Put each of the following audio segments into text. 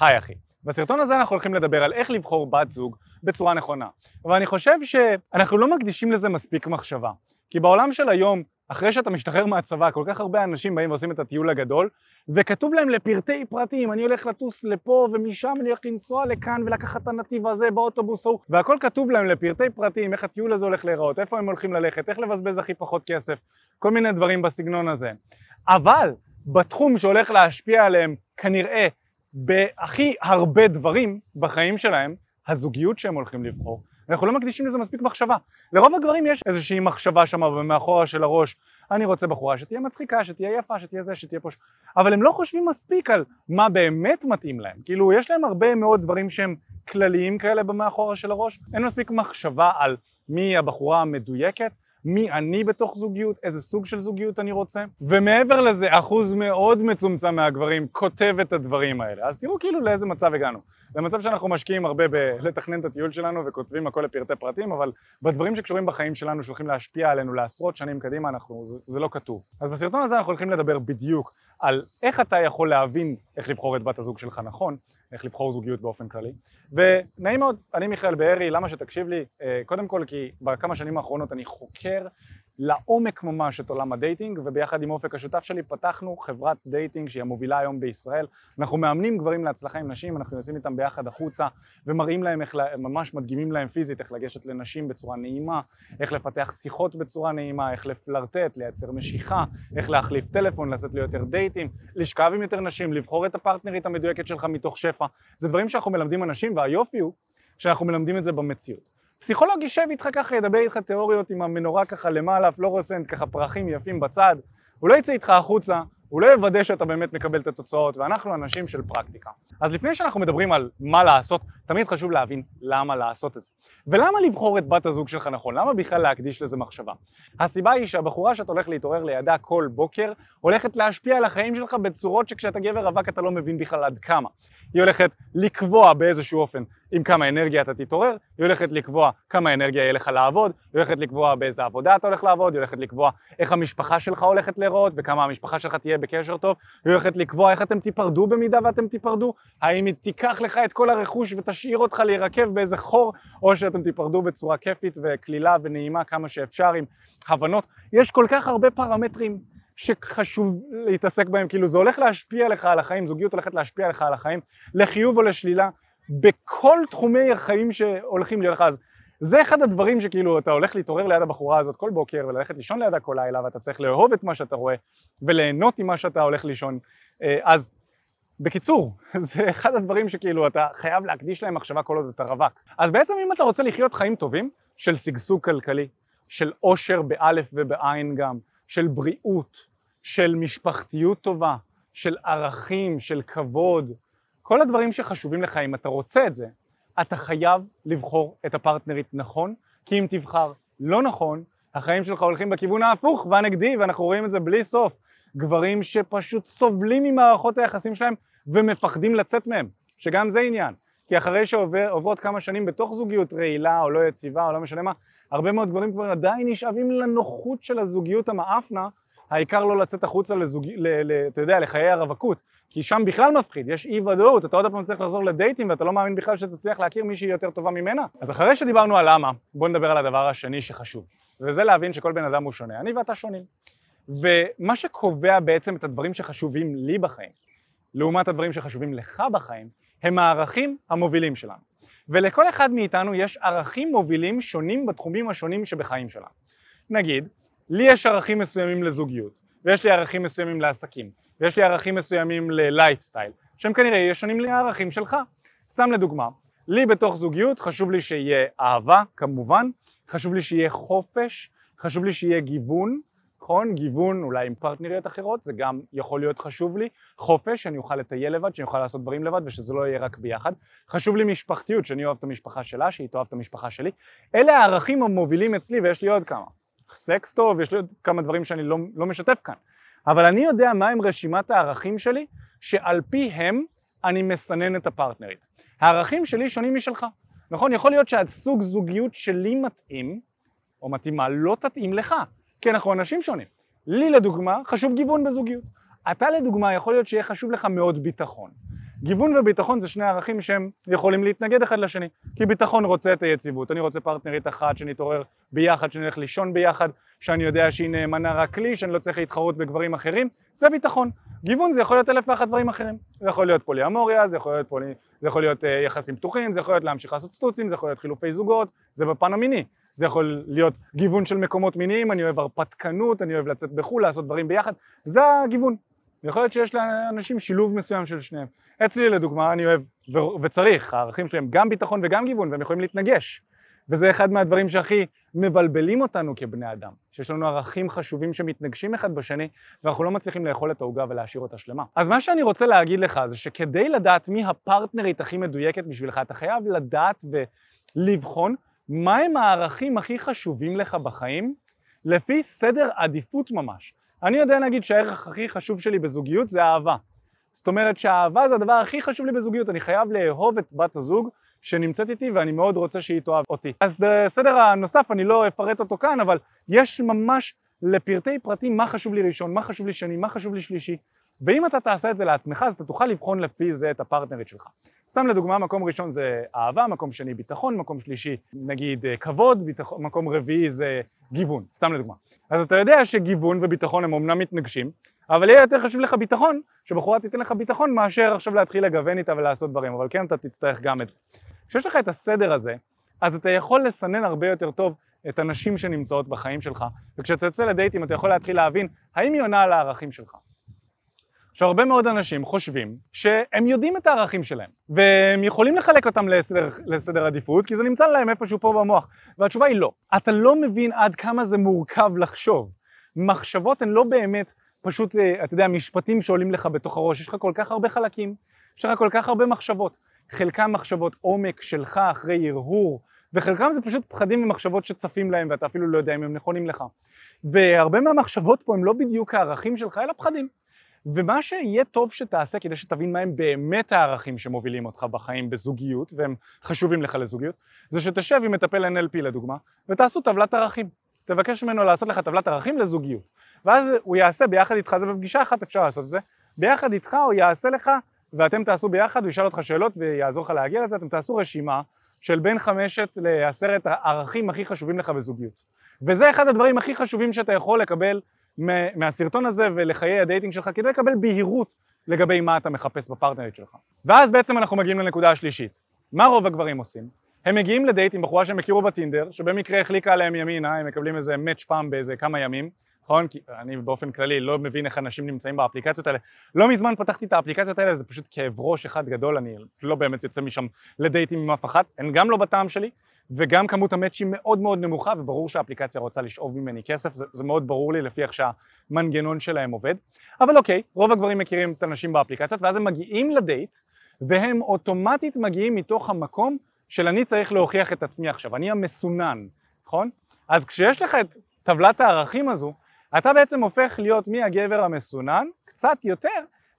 היי אחי, בסרטון הזה אנחנו הולכים לדבר על איך לבחור בת זוג בצורה נכונה. ואני חושב שאנחנו לא מקדישים לזה מספיק מחשבה. כי בעולם של היום, אחרי שאתה משתחרר מהצבא, כל כך הרבה אנשים באים ועושים את הטיול הגדול, וכתוב להם לפרטי פרטים, אני הולך לטוס לפה ומשם אני הולך לנסוע לכאן ולקחת את הנתיב הזה באוטובוס ההוא, והכל כתוב להם לפרטי פרטים, איך הטיול הזה הולך להיראות, איפה הם הולכים ללכת, איך לבזבז הכי פחות כסף, כל מיני דברים בסגנון הזה. אבל בתחום שהולך להשפיע עליהם כנראה בהכי הרבה דברים בחיים שלהם, הזוגיות שהם הולכים לבחור, אנחנו לא מקדישים לזה מספיק מחשבה. לרוב הגברים יש איזושהי מחשבה שם מאחורה של הראש, אני רוצה בחורה שתהיה מצחיקה, שתהיה יפה, שתהיה זה, שתהיה פה... אבל הם לא חושבים מספיק על מה באמת מתאים להם. כאילו, יש להם הרבה מאוד דברים שהם כלליים כאלה במאחורה של הראש, אין מספיק מחשבה על מי הבחורה המדויקת, מי אני בתוך זוגיות, איזה סוג של זוגיות אני רוצה, ומעבר לזה אחוז מאוד מצומצם מהגברים כותב את הדברים האלה. אז תראו כאילו לאיזה מצב הגענו. זה מצב שאנחנו משקיעים הרבה בלתכנן את הטיול שלנו וכותבים הכל לפרטי פרטים, אבל בדברים שקשורים בחיים שלנו שהולכים להשפיע עלינו לעשרות שנים קדימה, אנחנו, זה לא כתוב. אז בסרטון הזה אנחנו הולכים לדבר בדיוק על איך אתה יכול להבין איך לבחור את בת הזוג שלך נכון, איך לבחור זוגיות באופן כללי. ונעים מאוד, אני מיכאל בארי, למה שתקשיב לי? אה, קודם כל כי בכמה שנים האחרונות אני חוקר לעומק ממש את עולם ה dating וביחד עם אופק השותף שלי פתחנו חברת dating שהיא המובילה היום בישראל. אנחנו מאמנים גברים להצלחה עם נשים אנחנו יוצאים איתם ביחד החוצה ומראים להם איך, ממש מדגימים להם פיזית איך לגשת לנשים בצורה נעימה איך לפתח שיחות בצורה נעימה איך לפלרטט, לייצר משיכה איך להחליף טלפון, לצאת ליותר דייטים לשכב עם יותר נשים, לבחור את הפרטנרית המדויקת שלך מתוך שפע. זה דברים שאנחנו מלמדים אנשים והיופי הוא שאנחנו מלמדים את זה במציאות פסיכולוג יישב איתך ככה, ידבר איתך תיאוריות עם המנורה ככה למעלה, פלורוסנט, ככה פרחים יפים בצד, הוא לא יצא איתך החוצה, הוא לא יוודא שאתה באמת מקבל את התוצאות, ואנחנו אנשים של פרקטיקה. אז לפני שאנחנו מדברים על מה לעשות, תמיד חשוב להבין למה לעשות את זה. ולמה לבחור את בת הזוג שלך נכון? למה בכלל להקדיש לזה מחשבה? הסיבה היא שהבחורה שאת הולך להתעורר לידה כל בוקר, הולכת להשפיע על החיים שלך בצורות שכשאתה גבר רווק אתה לא מבין בכלל עד כמה. היא הולכת לקבוע באיזשהו אופן עם כמה אנרגיה אתה תתעורר, היא הולכת לקבוע כמה אנרגיה יהיה לך לעבוד, היא הולכת לקבוע באיזה עבודה אתה הולך לעבוד, היא הולכת לקבוע איך המשפחה שלך הולכת להיראות וכמה המשפחה שלך תהיה בקשר טוב, היא הולכת לקבוע איך אתם תיפרדו במידה ואתם תיפרדו, האם היא תיקח לך את כל הרכוש ותשאיר אותך להירקב באיזה חור, או שאתם תיפרדו בצורה כיפית וקלילה ונעימה כמה שאפשר עם הבנות. יש כל כך הרבה פרמטרים שחשוב להתעסק בהם, כאילו זה הולך להשפיע לך על החיים, זוגיות הולכת להשפיע לך על החיים, לחיוב או לשלילה, בכל תחומי החיים שהולכים להיות לך. אז זה אחד הדברים שכאילו אתה הולך להתעורר ליד הבחורה הזאת כל בוקר וללכת לישון לידה כל לילה ואתה צריך לאהוב את מה שאתה רואה וליהנות מה שאתה הולך לישון. אה, אז בקיצור, זה אחד הדברים שכאילו אתה חייב להקדיש להם מחשבה כל עוד אתה רווק. אז בעצם אם אתה רוצה לחיות חיים טובים של שגשוג כלכלי, של עושר באלף ובעין גם, של בריאות, של משפחתיות טובה, של ערכים, של כבוד, כל הדברים שחשובים לך, אם אתה רוצה את זה, אתה חייב לבחור את הפרטנרית נכון, כי אם תבחר לא נכון, החיים שלך הולכים בכיוון ההפוך והנגדי, ואנחנו רואים את זה בלי סוף. גברים שפשוט סובלים ממערכות היחסים שלהם ומפחדים לצאת מהם, שגם זה עניין. כי אחרי שעוברות כמה שנים בתוך זוגיות רעילה או לא יציבה או לא משנה מה, הרבה מאוד גברים כבר עדיין נשאבים לנוחות של הזוגיות המאפנה, העיקר לא לצאת החוצה לזוג... ל... ל... אתה יודע, לחיי הרווקות, כי שם בכלל מפחיד, יש אי ודאות, אתה עוד פעם צריך לחזור לדייטים ואתה לא מאמין בכלל שתצליח להכיר מישהי יותר טובה ממנה. אז אחרי שדיברנו על למה, בוא נדבר על הדבר השני שחשוב, וזה להבין שכל בן אדם הוא שונה, אני ואתה שונים. ומה שקובע בעצם את הדברים שחשובים לי בחיים, לעומת הדברים שחשובים לך בחיים, הם הערכים המובילים שלנו. ולכל אחד מאיתנו יש ערכים מובילים שונים בתחומים השונים שבחיים שלנו. נגיד, לי יש ערכים מסוימים לזוגיות, ויש לי ערכים מסוימים לעסקים, ויש לי ערכים מסוימים ללייפסטייל, שהם כנראה יהיו שונים לערכים שלך. סתם לדוגמה, לי בתוך זוגיות חשוב לי שיהיה אהבה, כמובן, חשוב לי שיהיה חופש, חשוב לי שיהיה גיוון, נכון? גיוון אולי עם פרטנריות אחרות, זה גם יכול להיות חשוב לי. חופש, שאני אוכל לטייל לבד, שאני אוכל לעשות דברים לבד ושזה לא יהיה רק ביחד. חשוב לי משפחתיות, שאני אוהב את המשפחה שלה, שהיא תאהב את המשפחה שלי. אלה הערכים המובילים אצלי ויש לי עוד כמה. סקס טוב, יש לי עוד כמה דברים שאני לא, לא משתף כאן. אבל אני יודע מהם רשימת הערכים שלי, שעל פיהם אני מסנן את הפרטנרית. הערכים שלי שונים משלך. נכון? יכול להיות שהסוג זוגיות שלי מתאים, או מתאימה, לא תתאים לך. כי אנחנו אנשים שונים. לי לדוגמה חשוב גיוון בזוגיות. אתה לדוגמה יכול להיות שיהיה חשוב לך מאוד ביטחון. גיוון וביטחון זה שני ערכים שהם יכולים להתנגד אחד לשני כי ביטחון רוצה את היציבות, אני רוצה פרטנרית אחת שנתעורר ביחד, שנלך לישון ביחד, שאני יודע שהיא נאמנה רק לי, שאני לא צריך להתחרות בגברים אחרים, זה ביטחון. גיוון זה יכול להיות אלף ואחת דברים אחרים, זה יכול להיות פוליאמוריה, זה יכול להיות, פולי... זה יכול להיות uh, יחסים פתוחים, זה יכול להיות להמשיך לעשות סטוצים, זה יכול להיות חילופי זוגות, זה בפן המיני, זה יכול להיות גיוון של מקומות מיניים, אני אוהב הרפתקנות, אני אוהב לצאת בחו"ל, לעשות דברים ביחד, זה הגיוון. יכול להיות שיש לאנשים שילוב מסוים של שניהם. אצלי לדוגמה אני אוהב ו- וצריך, הערכים שלהם גם ביטחון וגם גיוון והם יכולים להתנגש. וזה אחד מהדברים שהכי מבלבלים אותנו כבני אדם, שיש לנו ערכים חשובים שמתנגשים אחד בשני ואנחנו לא מצליחים לאכול את העוגה ולהשאיר אותה שלמה. אז מה שאני רוצה להגיד לך זה שכדי לדעת מי הפרטנרית הכי מדויקת בשבילך, אתה חייב לדעת ולבחון מהם הערכים הכי חשובים לך בחיים לפי סדר עדיפות ממש. אני יודע להגיד שהערך הכי חשוב שלי בזוגיות זה אהבה. זאת אומרת שהאהבה זה הדבר הכי חשוב לי בזוגיות, אני חייב לאהוב את בת הזוג שנמצאת איתי ואני מאוד רוצה שהיא תאהב אותי. אז בסדר הנוסף אני לא אפרט אותו כאן, אבל יש ממש לפרטי פרטים מה חשוב לי ראשון, מה חשוב לי שני, מה חשוב לי שלישי, ואם אתה תעשה את זה לעצמך אז אתה תוכל לבחון לפי זה את הפרטנרית שלך. סתם לדוגמה, מקום ראשון זה אהבה, מקום שני ביטחון, מקום שלישי נגיד כבוד, ביטחון, מקום רביעי זה גיוון, סתם לדוגמה. אז אתה יודע שגיוון וביטחון הם אמנם מתנגשים, אבל יהיה יותר חשוב לך ביטחון, שבחורה תיתן לך ביטחון מאשר עכשיו להתחיל לגוון איתה ולעשות דברים, אבל כן אתה תצטרך גם את זה. כשיש לך את הסדר הזה, אז אתה יכול לסנן הרבה יותר טוב את הנשים שנמצאות בחיים שלך, וכשאתה יוצא לדייטים אתה יכול להתחיל להבין האם היא עונה על הערכים שלך. עכשיו הרבה מאוד אנשים חושבים שהם יודעים את הערכים שלהם והם יכולים לחלק אותם לסדר, לסדר עדיפות כי זה נמצא להם איפשהו פה במוח והתשובה היא לא. אתה לא מבין עד כמה זה מורכב לחשוב. מחשבות הן לא באמת פשוט, אה, אתה יודע, משפטים שעולים לך בתוך הראש, יש לך כל כך הרבה חלקים, יש לך כל כך הרבה מחשבות. חלקם מחשבות עומק שלך אחרי הרהור, וחלקם זה פשוט פחדים ומחשבות שצפים להם ואתה אפילו לא יודע אם הם נכונים לך. והרבה מהמחשבות פה הם לא בדיוק הערכים שלך, אלא פחדים. ומה שיהיה טוב שתעשה כדי שתבין מהם באמת הערכים שמובילים אותך בחיים בזוגיות והם חשובים לך לזוגיות זה שתשב עם מטפל NLP לדוגמה ותעשו טבלת ערכים. תבקש ממנו לעשות לך טבלת ערכים לזוגיות. ואז הוא יעשה ביחד איתך, זה בפגישה אחת אפשר לעשות את זה ביחד איתך הוא יעשה לך ואתם תעשו ביחד, הוא ישאל אותך שאלות ויעזור לך להגיע לזה, אתם תעשו רשימה של בין חמשת לעשרת הערכים הכי חשובים לך בזוגיות. וזה אחד הדברים הכי חשובים שאתה יכול לקבל מהסרטון הזה ולחיי הדייטינג שלך כדי לקבל בהירות לגבי מה אתה מחפש בפרטנרית שלך. ואז בעצם אנחנו מגיעים לנקודה השלישית. מה רוב הגברים עושים? הם מגיעים לדייט עם בחורה שהם הכירו בטינדר, שבמקרה החליקה עליהם ימינה, הם מקבלים איזה מאץ' פעם באיזה כמה ימים, נכון? כי אני באופן כללי לא מבין איך אנשים נמצאים באפליקציות האלה. לא מזמן פתחתי את האפליקציות האלה, זה פשוט כאב ראש אחד גדול, אני לא באמת יוצא משם לדייטים עם אף אחת, הן גם לא בטעם שלי, וגם כמות המאצ'ים מאוד מאוד נמוכה וברור שהאפליקציה רוצה לשאוב ממני כסף, זה, זה מאוד ברור לי לפי איך שהמנגנון שלהם עובד. אבל אוקיי, רוב הגברים מכירים את הנשים באפליקציות ואז הם מגיעים לדייט והם אוטומטית מגיעים מתוך המקום של אני צריך להוכיח את עצמי עכשיו, אני המסונן, נכון? אז כשיש לך את טבלת הערכים הזו, אתה בעצם הופך להיות מהגבר המסונן קצת יותר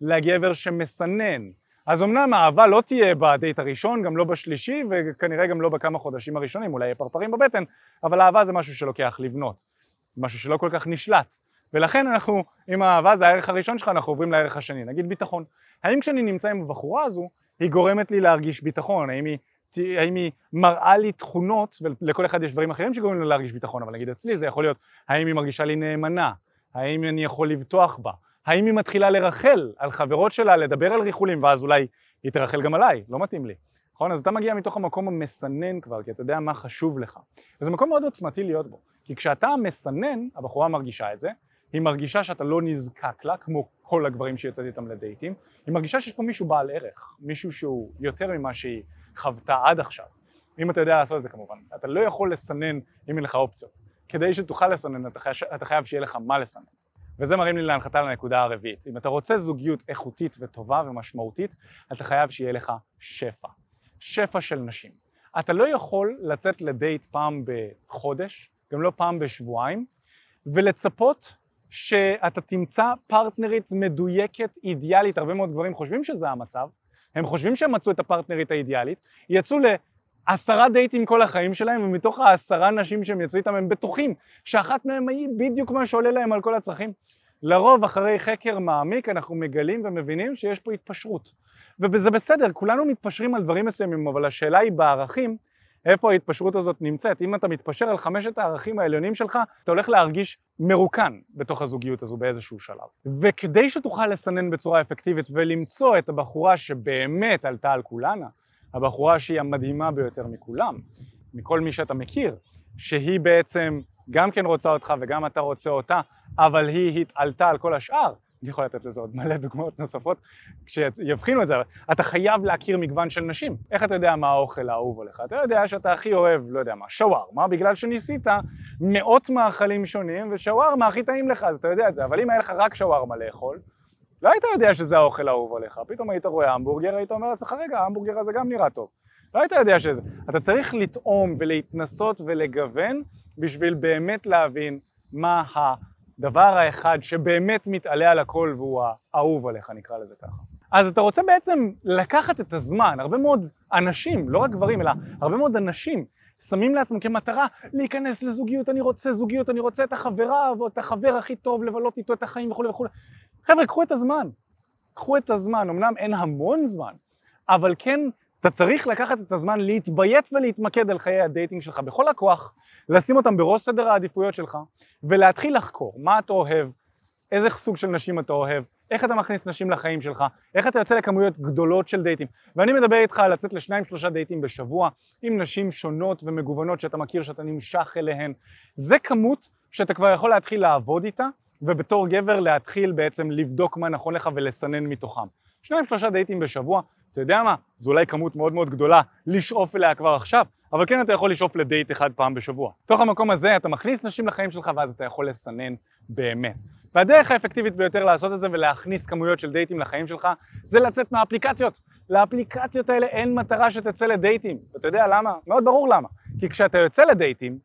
לגבר שמסנן. אז אמנם האהבה לא תהיה בדייט הראשון, גם לא בשלישי, וכנראה גם לא בכמה חודשים הראשונים, אולי יהיה פרפרים בבטן, אבל אהבה זה משהו שלוקח לבנות, משהו שלא כל כך נשלט. ולכן אנחנו, אם האהבה זה הערך הראשון שלך, אנחנו עוברים לערך השני, נגיד ביטחון. האם כשאני נמצא עם הבחורה הזו, היא גורמת לי להרגיש ביטחון? האם היא, האם היא מראה לי תכונות, ולכל אחד יש דברים אחרים שגורמים לי להרגיש ביטחון, אבל נגיד אצלי זה יכול להיות, האם היא מרגישה לי נאמנה? האם אני יכול לבטוח בה? האם היא מתחילה לרחל על חברות שלה, לדבר על ריחולים, ואז אולי היא תרחל גם עליי, לא מתאים לי. נכון? אז אתה מגיע מתוך המקום המסנן כבר, כי אתה יודע מה חשוב לך. וזה מקום מאוד עוצמתי להיות בו. כי כשאתה מסנן, הבחורה מרגישה את זה, היא מרגישה שאתה לא נזקק לה, כמו כל הגברים שיצאתי איתם לדייטים, היא מרגישה שיש פה מישהו בעל ערך, מישהו שהוא יותר ממה שהיא חוותה עד עכשיו. אם אתה יודע לעשות את זה כמובן. אתה לא יכול לסנן אם אין לך אופציות. כדי שתוכל לסנן, אתה חייב שיהיה לך מה לסנן. וזה מרים לי להנחתה לנקודה הרביעית. אם אתה רוצה זוגיות איכותית וטובה ומשמעותית, אתה חייב שיהיה לך שפע. שפע של נשים. אתה לא יכול לצאת לדייט פעם בחודש, גם לא פעם בשבועיים, ולצפות שאתה תמצא פרטנרית מדויקת, אידיאלית, הרבה מאוד גברים חושבים שזה המצב, הם חושבים שהם מצאו את הפרטנרית האידיאלית, יצאו לעשרה דייטים כל החיים שלהם, ומתוך העשרה נשים שהם יצאו איתם הם בטוחים שאחת מהם היא בדיוק מה שעולה להם על כל הצרכים. לרוב אחרי חקר מעמיק אנחנו מגלים ומבינים שיש פה התפשרות. וזה בסדר, כולנו מתפשרים על דברים מסוימים, אבל השאלה היא בערכים, איפה ההתפשרות הזאת נמצאת. אם אתה מתפשר על חמשת הערכים העליונים שלך, אתה הולך להרגיש מרוקן בתוך הזוגיות הזו באיזשהו שלב. וכדי שתוכל לסנן בצורה אפקטיבית ולמצוא את הבחורה שבאמת עלתה על כולנה, הבחורה שהיא המדהימה ביותר מכולם, מכל מי שאתה מכיר, שהיא בעצם גם כן רוצה אותך וגם אתה רוצה אותה, אבל היא התעלתה על כל השאר, אני יכול לתת לזה עוד מלא דוגמאות נוספות כשיבחינו את זה, אבל אתה חייב להכיר מגוון של נשים. איך אתה יודע מה האוכל האהוב עליך? אתה יודע שאתה הכי אוהב, לא יודע מה, שווארמה, בגלל שניסית מאות מאכלים שונים, ושווארמה הכי טעים לך, אז אתה יודע את זה. אבל אם היה לך רק שווארמה לאכול, לא היית יודע שזה האוכל האהוב עליך. פתאום היית רואה המבורגר, היית אומר לעצמך, רגע, ההמבורגר הזה גם נראה טוב. לא היית יודע שזה. אתה צריך לטעום ולהתנסות ולגוון בשביל באמת להבין מה. הדבר האחד שבאמת מתעלה על הכל והוא האהוב עליך, נקרא לזה ככה. אז אתה רוצה בעצם לקחת את הזמן, הרבה מאוד אנשים, לא רק גברים, אלא הרבה מאוד אנשים שמים לעצמם כמטרה להיכנס לזוגיות, אני רוצה זוגיות, אני רוצה את החברה או את החבר הכי טוב, לבלות איתו את החיים וכולי וכולי. חבר'ה, קחו את הזמן, קחו את הזמן, אמנם אין המון זמן, אבל כן אתה צריך לקחת את הזמן להתביית ולהתמקד על חיי ה dating שלך בכל הכוח, לשים אותם בראש סדר העדיפויות שלך ולהתחיל לחקור מה אתה אוהב, איזה סוג של נשים אתה אוהב, איך אתה מכניס נשים לחיים שלך, איך אתה יוצא לכמויות גדולות של דייטים. ואני מדבר איתך על לצאת לשניים שלושה דייטים בשבוע עם נשים שונות ומגוונות שאתה מכיר, שאתה נמשך אליהן. זה כמות שאתה כבר יכול להתחיל לעבוד איתה ובתור גבר להתחיל בעצם לבדוק מה נכון לך ולסנן מתוכם. שניים שלושה דייטים בשבוע, אתה יודע מה, זו אולי כמות מאוד מאוד גדולה לשאוף אליה כבר עכשיו, אבל כן אתה יכול לשאוף לדייט אחד פעם בשבוע. תוך המקום הזה אתה מכניס נשים לחיים שלך ואז אתה יכול לסנן באמת. והדרך האפקטיבית ביותר לעשות את זה ולהכניס כמויות של דייטים לחיים שלך זה לצאת מהאפליקציות. לאפליקציות האלה אין מטרה שתצא לדייטים. ואתה יודע למה? מאוד ברור למה. כי כשאתה יוצא לדייטים,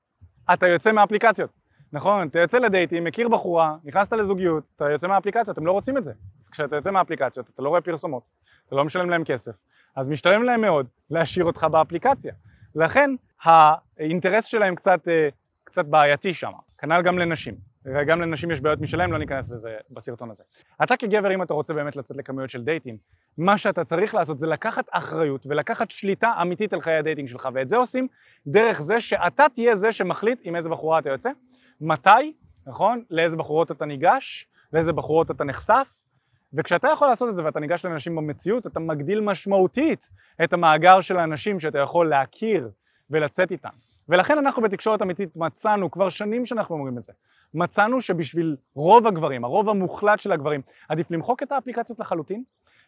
אתה יוצא מהאפליקציות. נכון, אתה יוצא לדייטים, מכיר בחורה, נכנסת לזוגיות, אתה יוצא מהאפליקציות, הם לא רוצים את זה. כשאתה יוצא מהאפליקציות, אתה לא רואה פרסומות, אתה לא משלם להם כסף, אז משתלם להם מאוד להשאיר אותך באפליקציה. לכן האינטרס שלהם קצת, אה, קצת בעייתי שם, כנ"ל גם לנשים. וגם לנשים יש בעיות משלהם, לא ניכנס לזה בסרטון הזה. אתה כגבר, אם אתה רוצה באמת לצאת לכמויות של דייטים, מה שאתה צריך לעשות זה לקחת אחריות ולקחת שליטה אמיתית על חיי ה dating שלך, ואת זה עושים דרך זה שאתה תהיה זה שמחליט עם איזה בחורה אתה יוצא, מתי, נכון? לאיזה בחורות אתה ניגש, לאיזה בחורות אתה נחשף, וכשאתה יכול לעשות את זה ואתה ניגש לאנשים במציאות, אתה מגדיל משמעותית את המאגר של האנשים שאתה יכול להכיר ולצאת איתם. ולכן אנחנו בתקשורת אמיתית מצאנו, כבר שנים שאנחנו אומרים את זה, מצאנו שבשביל רוב הגברים, הרוב המוחלט של הגברים, עדיף למחוק את האפליקציות לחלוטין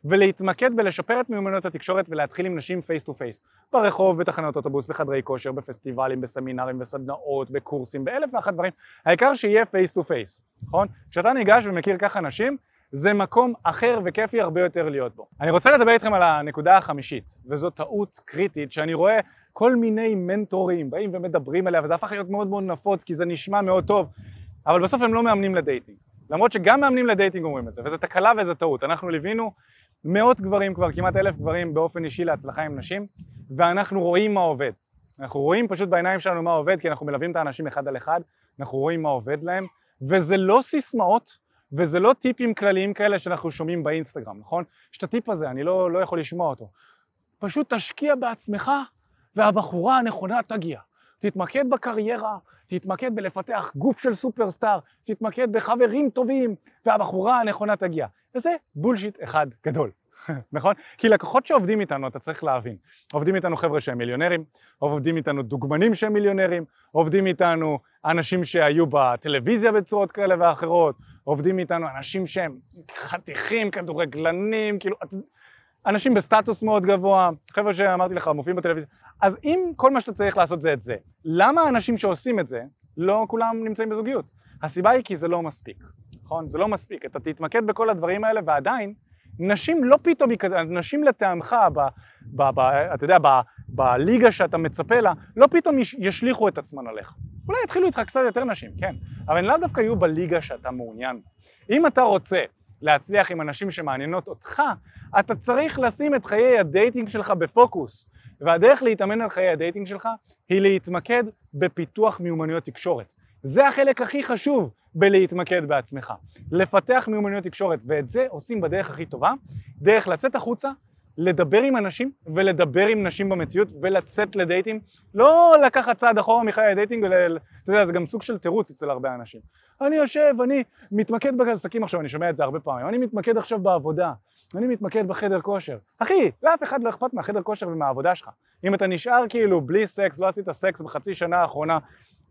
ולהתמקד בלשפר את מיומנויות התקשורת ולהתחיל עם נשים face to face ברחוב, בתחנות אוטובוס, בחדרי כושר, בפסטיבלים, בסמינרים, בסדנאות, בקורסים, באלף ואחת דברים, העיקר שיהיה face to face, נכון? כשאתה ניגש ומכיר ככה נשים, זה מקום אחר וכיפי הרבה יותר להיות בו. אני רוצה לדבר איתכם על הנקודה החמישית, וזו טעות קריטית שאני רואה כל מיני מנטורים באים ומדברים עליה, וזה הפך להיות מאוד מאוד נפוץ כי זה נשמע מאוד טוב, אבל בסוף הם לא מאמנים ל dating. למרות שגם מאמנים ל dating אומרים את זה, וזו תקלה וזו טעות. אנחנו ליווינו מאות גברים כבר, כמעט אלף גברים באופן אישי להצלחה עם נשים, ואנחנו רואים מה עובד. אנחנו רואים פשוט בעיניים שלנו מה עובד, כי אנחנו מלווים את האנשים אחד על אחד, אנחנו רואים מה עובד להם, וזה לא סיסמאות, וזה לא טיפים כלליים כאלה שאנחנו שומעים באינסטגרם, נכון? יש את הטיפ הזה, אני לא, לא יכול לשמוע אותו. פשוט תשקיע בעצמך, והבחורה הנכונה תגיע. תתמקד בקריירה, תתמקד בלפתח גוף של סופרסטאר, תתמקד בחברים טובים, והבחורה הנכונה תגיע. וזה בולשיט אחד גדול, נכון? כי לקוחות שעובדים איתנו, אתה צריך להבין, עובדים איתנו חבר'ה שהם מיליונרים, עובדים איתנו דוגמנים שהם מיליונרים, עובדים איתנו אנשים שהיו בטלוויזיה בצורות כאלה ואחרות, עובדים איתנו אנשים שהם חתיכים, כדורגלנים, כאילו, אנשים בסטטוס מאוד גבוה, חבר'ה שאמרתי לך, מופיעים בטלוויזיה. אז אם כל מה שאתה צריך לעשות זה את זה, למה האנשים שעושים את זה, לא כולם נמצאים בזוגיות? הסיבה היא כי זה לא מספיק, נכון? זה לא מספיק. אתה תתמקד בכל הדברים האלה ועדיין, נשים לא פתאום, נשים לטעמך, ב, ב, ב, אתה יודע, בליגה שאתה מצפה לה, לא פתאום ישליכו את עצמן עליך. אולי יתחילו איתך קצת יותר נשים, כן, אבל הן לאו דווקא יהיו בליגה שאתה מעוניין. אם אתה רוצה להצליח עם הנשים שמעניינות אותך, אתה צריך לשים את חיי ה dating שלך בפוקוס. והדרך להתאמן על חיי ה dating שלך היא להתמקד בפיתוח מיומנויות תקשורת. זה החלק הכי חשוב בלהתמקד בעצמך. לפתח מיומנויות תקשורת, ואת זה עושים בדרך הכי טובה, דרך לצאת החוצה לדבר עם אנשים ולדבר עם נשים במציאות ולצאת לדייטים, לא לקחת צעד אחורה מחיי ה dating, ול... אתה יודע, זה גם סוג של תירוץ אצל הרבה אנשים. אני יושב, אני מתמקד בעסקים עכשיו, אני שומע את זה הרבה פעמים, אני מתמקד עכשיו בעבודה, אני מתמקד בחדר כושר. אחי, לאף אחד לא אכפת מהחדר כושר ומהעבודה שלך. אם אתה נשאר כאילו בלי סקס, לא עשית סקס בחצי שנה האחרונה,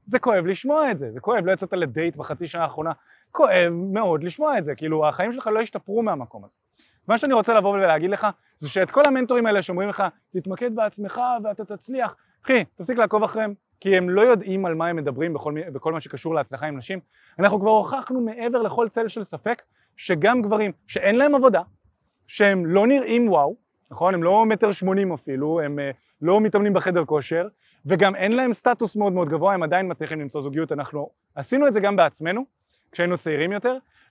זה כואב לשמוע את זה, זה כואב, לא יצאת לדייט בחצי שנה האחרונה, כואב מאוד לשמוע את זה, כאילו החיים שלך לא השתפרו מהמקום הזה. מה שאני רוצה לבוא ולהגיד לך, זה שאת כל המנטורים האלה שאומרים לך, תתמקד בעצמך ואתה תצליח, אחי, תפסיק לעקוב אחריהם, כי הם לא יודעים על מה הם מדברים בכל, בכל מה שקשור להצלחה עם נשים. אנחנו כבר הוכחנו מעבר לכל צל של ספק, שגם גברים שאין להם עבודה, שהם לא נראים וואו, נכון? הם לא מטר שמונים אפילו, הם אה, לא מתאמנים בחדר כושר, וגם אין להם סטטוס מאוד מאוד גבוה, הם עדיין מצליחים למצוא זוגיות, אנחנו עשינו את זה גם בעצמנו, כשהיינו צעירים יותר,